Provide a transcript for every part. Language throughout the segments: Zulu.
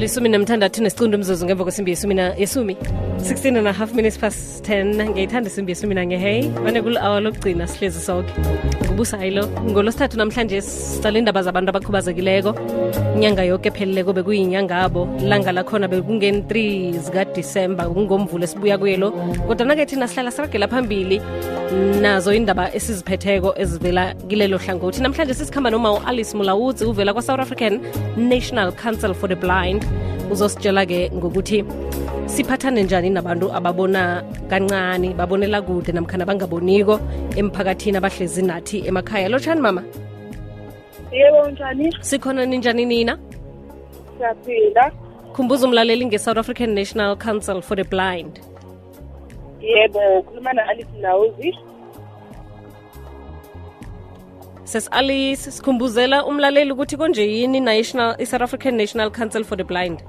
lisumi namthandathu nesicundu umzuzu ngemva kwesimbi yesumi yesumi. 16 and a half minutes past 10 ngiyayithanda isimbi yesumi nanye hey. Mane kuli-awa lokugcina sihlezi soke. Ngubusayilo ngolosithathu namhlanje sicala indaba zabantu abakhubazekileko. Inyanga yoke epheleleko bekuyinyanga abo langa lakhona bekungeni-3 zikadisemba kungomvulo esibuya kuyelo kodwa nake thina sihlala siragela phambili nazo indaba esiziphetheko ezivela kilelo hlangothi. Namhlanje sisikhamba noma u-alice mulawudzi uvela kwa-south african national council for the blind. Uzositshela-ke ngokuthi siphathane njani nabantu ababona kancane babonela kude namkhana bangaboniko emphakathini abahlezi nathi emakhaya. Lotshani mama? Yebo njani? Sikhona ninjani nina? Siyaphila. Khumbuza umlaleli nge-south african national council for the blind. Yebo ukhuluma na-alice lawuzi sesi-alice sikhumbuzela umlaleli ukuthi konje yini national i-south african national council for the blind?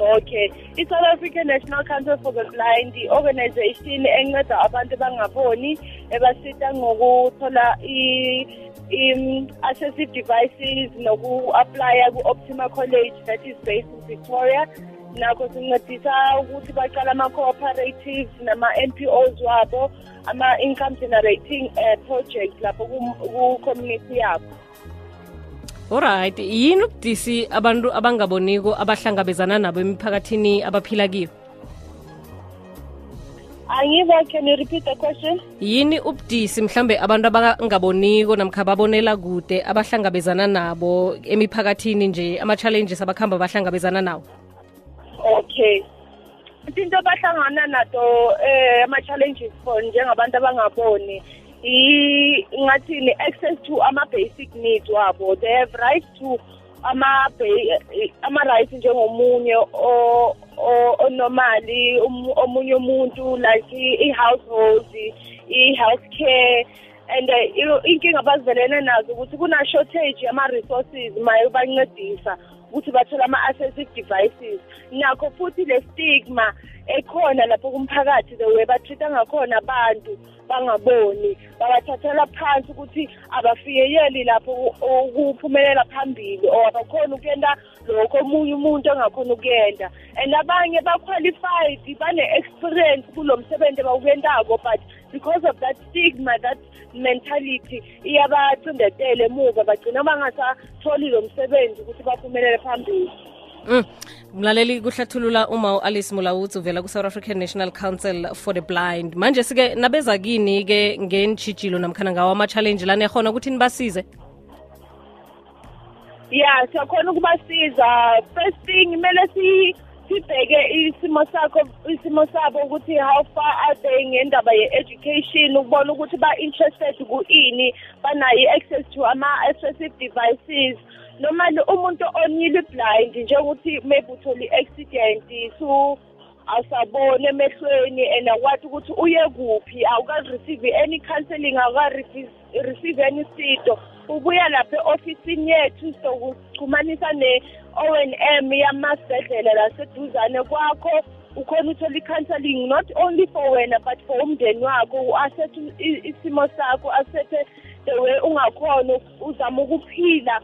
Okay i-south african national council for the blind i-organization enceda abantu bangaboni ebasita ngokuthola i-accessive devices noku-aplya ku-optima college that is based in victoria. Nakho sincedisa ukuthi baqala ama-cooperatives nama-npos wabo ama-income generating uh, projects lapho ku-community yabo. Alright yini ubudisi abantu abangaboniko abahlangabezana nabo emiphakathini abaphila kiyo? Angiva can you repeat the question? Yini ubudisi mhlambe abantu abangaboniko namkha babonela kude abahlangabezana nabo emiphakathini nje ama-challenges abakhamba bahlangabezana nawo? Okay. Into abahlangana nato eh ama-challenges for njengabantu abangaboni ngathini access to ama-basic needs wabo. They have right to ama-rights njengomunye onomali omunye umuntu like i-household i-health care. And inkinga abazivelene nazo ukuthi kuna-shortage yama-resources maye bancedisa ukuthi bathole ama-accessive devices. Nakho futhi le stigma ekhona lapho kumphakathi the way batreat-a ngakhona abantu bangaboni babathathela phansi ukuthi abafikeyeli lapho ukuphumelela phambili or abakhona ukuyenta lokho omunye umuntu engakhona ukuyenta. And abanye ba-qualified bane-experience kulo msebenzi abawuyentako but because of that stigma that mentality iyabacindetela emuva bagcina bangasatholi lo msebenzi ukuthi baphumelele phambili. Mm. mlaleli kuhlathulula uma u-alice mulawuthi uvela ku-south african national council for the blind. Manje sike nabeza kini-ke ngentshijilo namkhana ngawo ama-challenge lana. Ekhona ukuthi nibasize? Ya siyakhona ukubasiza. First thing kumele sibheke isimo sakho isimo sabo ukuthi how far are they ngendaba ye-education ukubona ukuthi ba-interested ku-ini banayo i-access to ama-accessive devices. Normally umuntu onile blind njengokuthi maybe uthole i-accident so awusaboni emehlweni and akwazi ukuthi uye kuphi awuka-receive any counseling awuka-receive any sido ubuya lapha e-ofisini yethu sokuchumanisa ne-o n m yamasibhedlela laseduzane kwakho ukhona uthola i-counseling not only for wena but for umndeni wakho. U-asethe isimo sakho asethe the way ungakhona uzama ukuphila.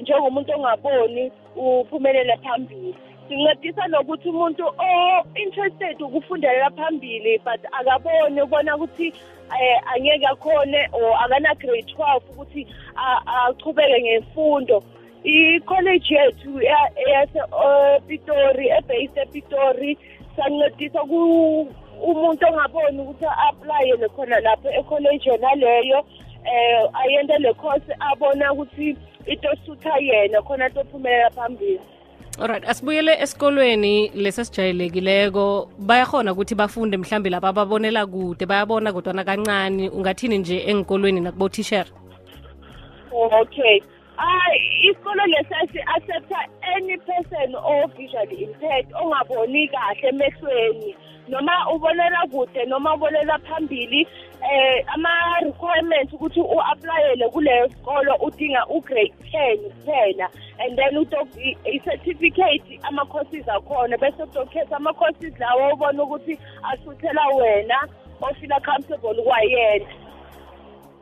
Njengomuntu ongaboni uphumelele phambili. Sincedisa nokuthi umuntu o-interested ukufundelela phambili but akaboni ubona ukuthi um angeke akhone or akana-grade twelve ukuthi achubeke ngemfundo. I-college yethu yasepitori ebase epitori sancedisa umuntu ongaboni ukuthi a-aplayele khona lapho ekholeji yona leyo um ayente le course abona ukuthi into esutha yena khona tophumelela phambili. Alright asibuyele esikolweni lesesijayelekileko bayahona ukuthi bafunde mhlambe lapha babonela kude bayabona kodwana kancane ungathini nje engikolweni nakubotishera okay. Hayi isikolo lesesi accepta any person o-visually impaired ongaboni kahle emehlweni. Noma ubonela kude noma ubonela phambili eh ama-requirements ukuthi u-aplayele kuleyo sikolo udinga u-grade ten kuphela. And then i-certificate ama-courses akhona. Bese udokhetha ama-courses lawo ubona ukuthi asuthela wena ofila comfortable kwayena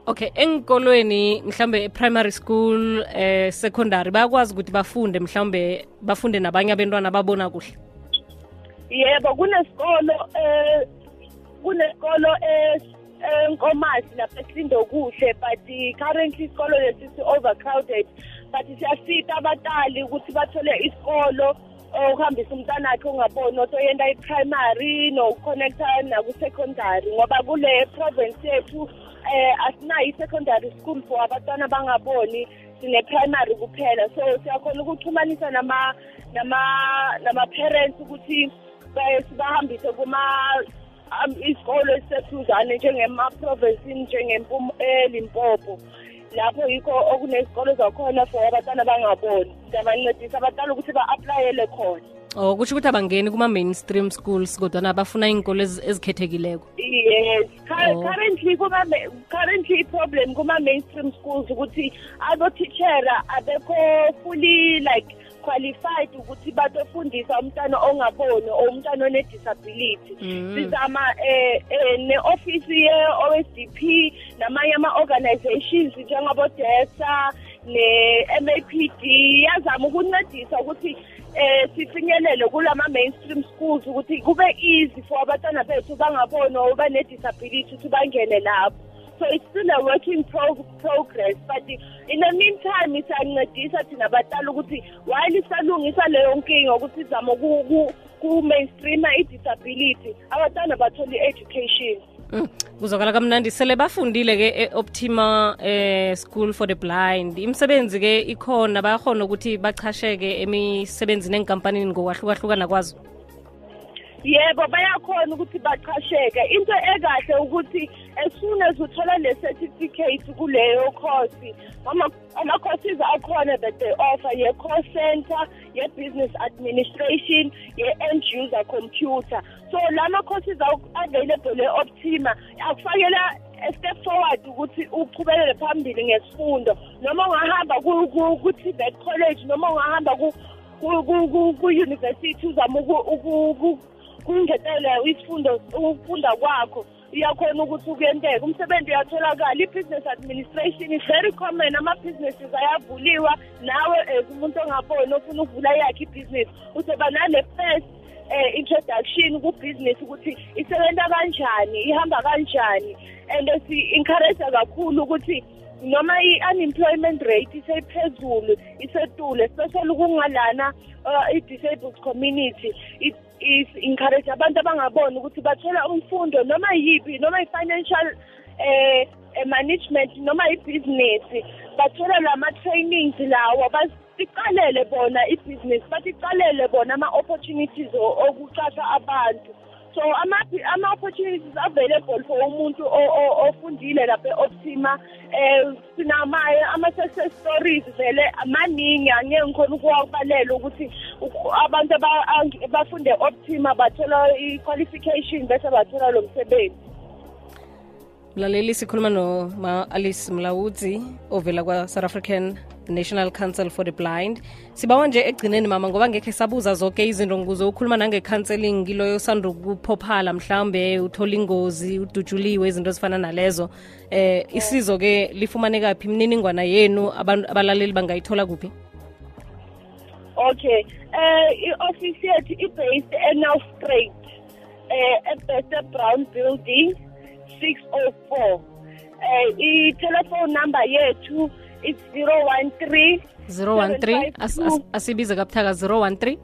okay engikolweni mhlambe primary school eh secondary bayakwazi ukuthi bafunde mhlambe bafunde nabanye abantwana babona kuhle? Yebo kunesikolo eh kunesikolo eh enkomasi lapha esindo kuhle but currently isikolo lesi si-overcrowded but siyasita abatali ukuthi bathole isikolo ukuhambisa umntwana wakhe ungaboni othi oyenda i-primary nokuconnecta naku-secondary ngoba kule province yethu eh asinayo i-secondary school for abantwana abangaboni sine-primary kuphela. So siyakhona ukuxhumanisa nama nama nama-parents ukuthi sibahambise kuma um, isikolo esiseduzane njengema-provinsini njengelimpopo lapho yikho okunesikolo zakhona for abantwana bangaboni. Siyabancedisa abantwana ukuthi ba-aplayele khona. Oh kusho ukuthi abangeni kuma-mainstream schools kodwana bafuna iy'nkolo ezikhethekileko yes oh. currently currently i-problem kuma-mainstream schools ukuthi abothishera abekho fully like qualified ukuthi batofundisa umntana ongaboni or umntana one-disability mm. sizama eh, eh ne-ofisi ye-OSDP namanye ama-organizations njengabo-DESA ne-MAPD yazama ukuncedisa ukuthi eh sifinyelele kulama mainstream schools ukuthi kube easy for abantwana bethu bangaboni or bane-disability ukuthi bangene lapho. So it's still a work in pro progress but in the meantime siyancedisa thina batala ukuthi while isalungisa leyo nkinga ukuthi izama ku-mainstreama i-disability abantwana bathole i-education Mm. kamnandi sele bafundile-ke e-optima eh, school for the blind imisebenzi ke ikhona bayakhona ukuthi bachasheke emisebenzini enkampanini ngokwahlukahlukana kwazo yebo bayakhona ukuthi baqhasheke. Into ekahle ukuthi as soon as uthola le certificate kuleyo course ama-courses akhona that they offer ye-call center ye-business administration ye-end user computer. So lama courses available e-optima akufakela step forward ukuthi uchubelele phambili ngesifundo. Noma ungahamba ku-tibet college noma ungahamba ku-university uzama kungetele isifundo ukufunda kwakho iyakhona ukuthi kuyenteka umsebenzi uyatholakala i-business administration is very common. Ama-businesses ayavuliwa. Nawe as umuntu ongaboni ofuna ukuvula yakhe ibhizinisi uzoba nale first eh introduction ku-business ukuthi isebenza kanjani ihamba kanjani. And si-encourage kakhulu ukuthi noma i-unemployment rate isephezulu isetule especially kungalana uh, i-disabled community is encourage abantu abangaboni ukuthi bathola umfundo noma yipi noma i-financial eh management noma i-business bathola lama-trainings lawo basiqalele bona i-business basiqalele bona ama-opportunities okuqasha abantu. So ama-opportunities available for umuntu ofundile lapha e-optima um sinamaye ama-success stories vele maningi. Angeke ngikhona ukuwabalela ukuthi abantu bafunde optima bathola i-qualification bese bathola lo msebenzi. Mlaleli sikhuluma noma-alice mlawudzi ovela kwa-south african national council for the blind. Sibawa nje egcineni mama ngoba ngekhe sabuza zonke izinto nguze ukhuluma nange-counseling. Kiloyo sanda ukuphophala mhlawumbe uthola ingozi udutshuliwe izinto ezifana nalezo. Eh isizo-ke lifumane kaphi imininingwana yenu? Abalaleli bangayithola kuphi? Okay eh i-ofisi yethu i-based enelstraight eh ebeste brown building 604 eh i-telephone number yethu it's 013 013 asibize kabuthaka 013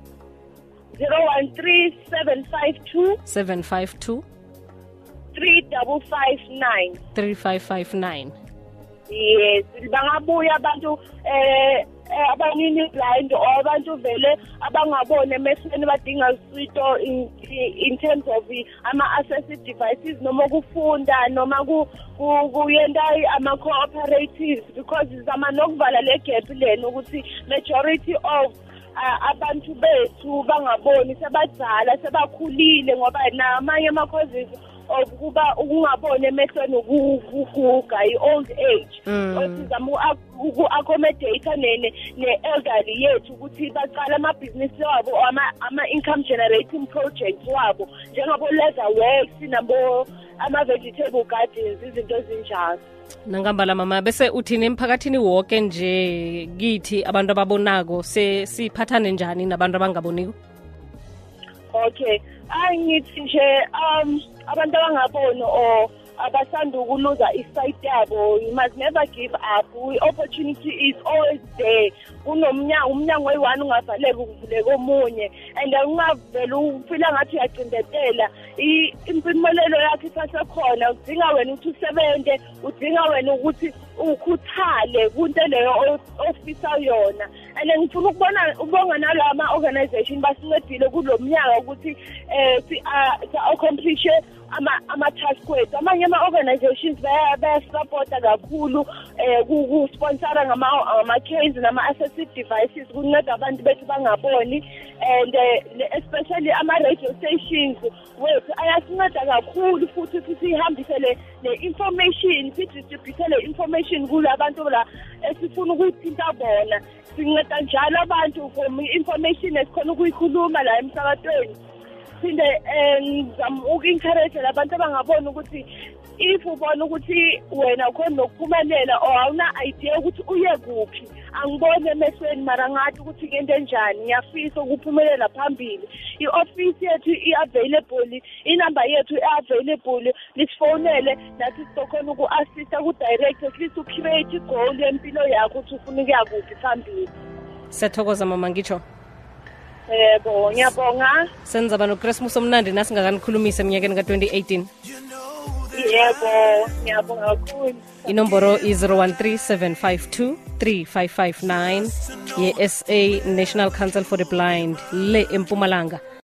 013 752 752 3559 3559 yes bangabuya abantu eh abanini blind or abantu vele abangaboni emehlweni badinga usito in, in terms of ama-assessive devices noma kufunda noma kuyenta ama-cooperatives because zama nokuvala le gap lena ukuthi majority of abantu bethu bangaboni sebadala sebakhulile ngoba namanye ama-causes of kuba ukungaboni emehlweni ukuguga i-old age. Osizama uku-accommodate ne-elderly yethu ukuthi baqala amabhizinisi wabo ama-income generating projects wabo. Njengabo-leather works nabo ama-vegetable gardens izinto ezinjalo. Nangambala mama bese uthini emphakathini wonke nje kithi abantu ababonako siphathane njani nabantu abangaboniko? Okay angithi nje um abantu abangaboni or abasanda ukuluza isite yabo you must never give up. I-opportunity is always there. Kunomnyango umnyango oyi-one ungavaleki ukuvuleka omunye and ungavele ufila ngathi uyacindetela impumelelo yakho isasekhona udinga wena ukuthi usebenze udinga wena ukuthi ukhuthale kunto leyo ofisa yona. And ngifuna ukubona ubonga nala ma-organization basincedile kulo mnyaka ukuthi um si-accomplishe ama-task wethu amanye ama-organizations bayasupporta kakhulu um kusponsora ngama-case nama-assessive devices kunceda abantu bethu bangaboni. And especially ama-radio stations wethu ayasinceda kakhulu futhi ukuthi sihambise le-information sidistributhe le-information kulabantu la esifuna ukuyithinta bona. Sinceda njalo abantu from information esikhona ukuyikhuluma la emsakatweni. Phinde um ngizama uku-encourage labantu abangaboni ukuthi if ubona ukuthi wena ukhona nokuphumelela or awuna-idea ukuthi uye kuphi angiboni emehlweni mara ngathi ukuthi kento enjani ngiyafisa ukuphumelela phambili. I-ofisi yethu i-available inamba yethu i-available lisifonele nathi sizokhona uku-assista ku-direct at least ucreate igoal yempilo yakho ukuthi ufuna ukuya kuphi phambili. Siyathokoza mama ngitsho. Yebo ngiyabonga. Senza nokrismus omnandi nasingakanikhulumisa eminyakeni ka-2018 yebo ngiyabonga kakhulu. Inomboro i-013 752 3559 ye-sa national council for the blind le empumalanga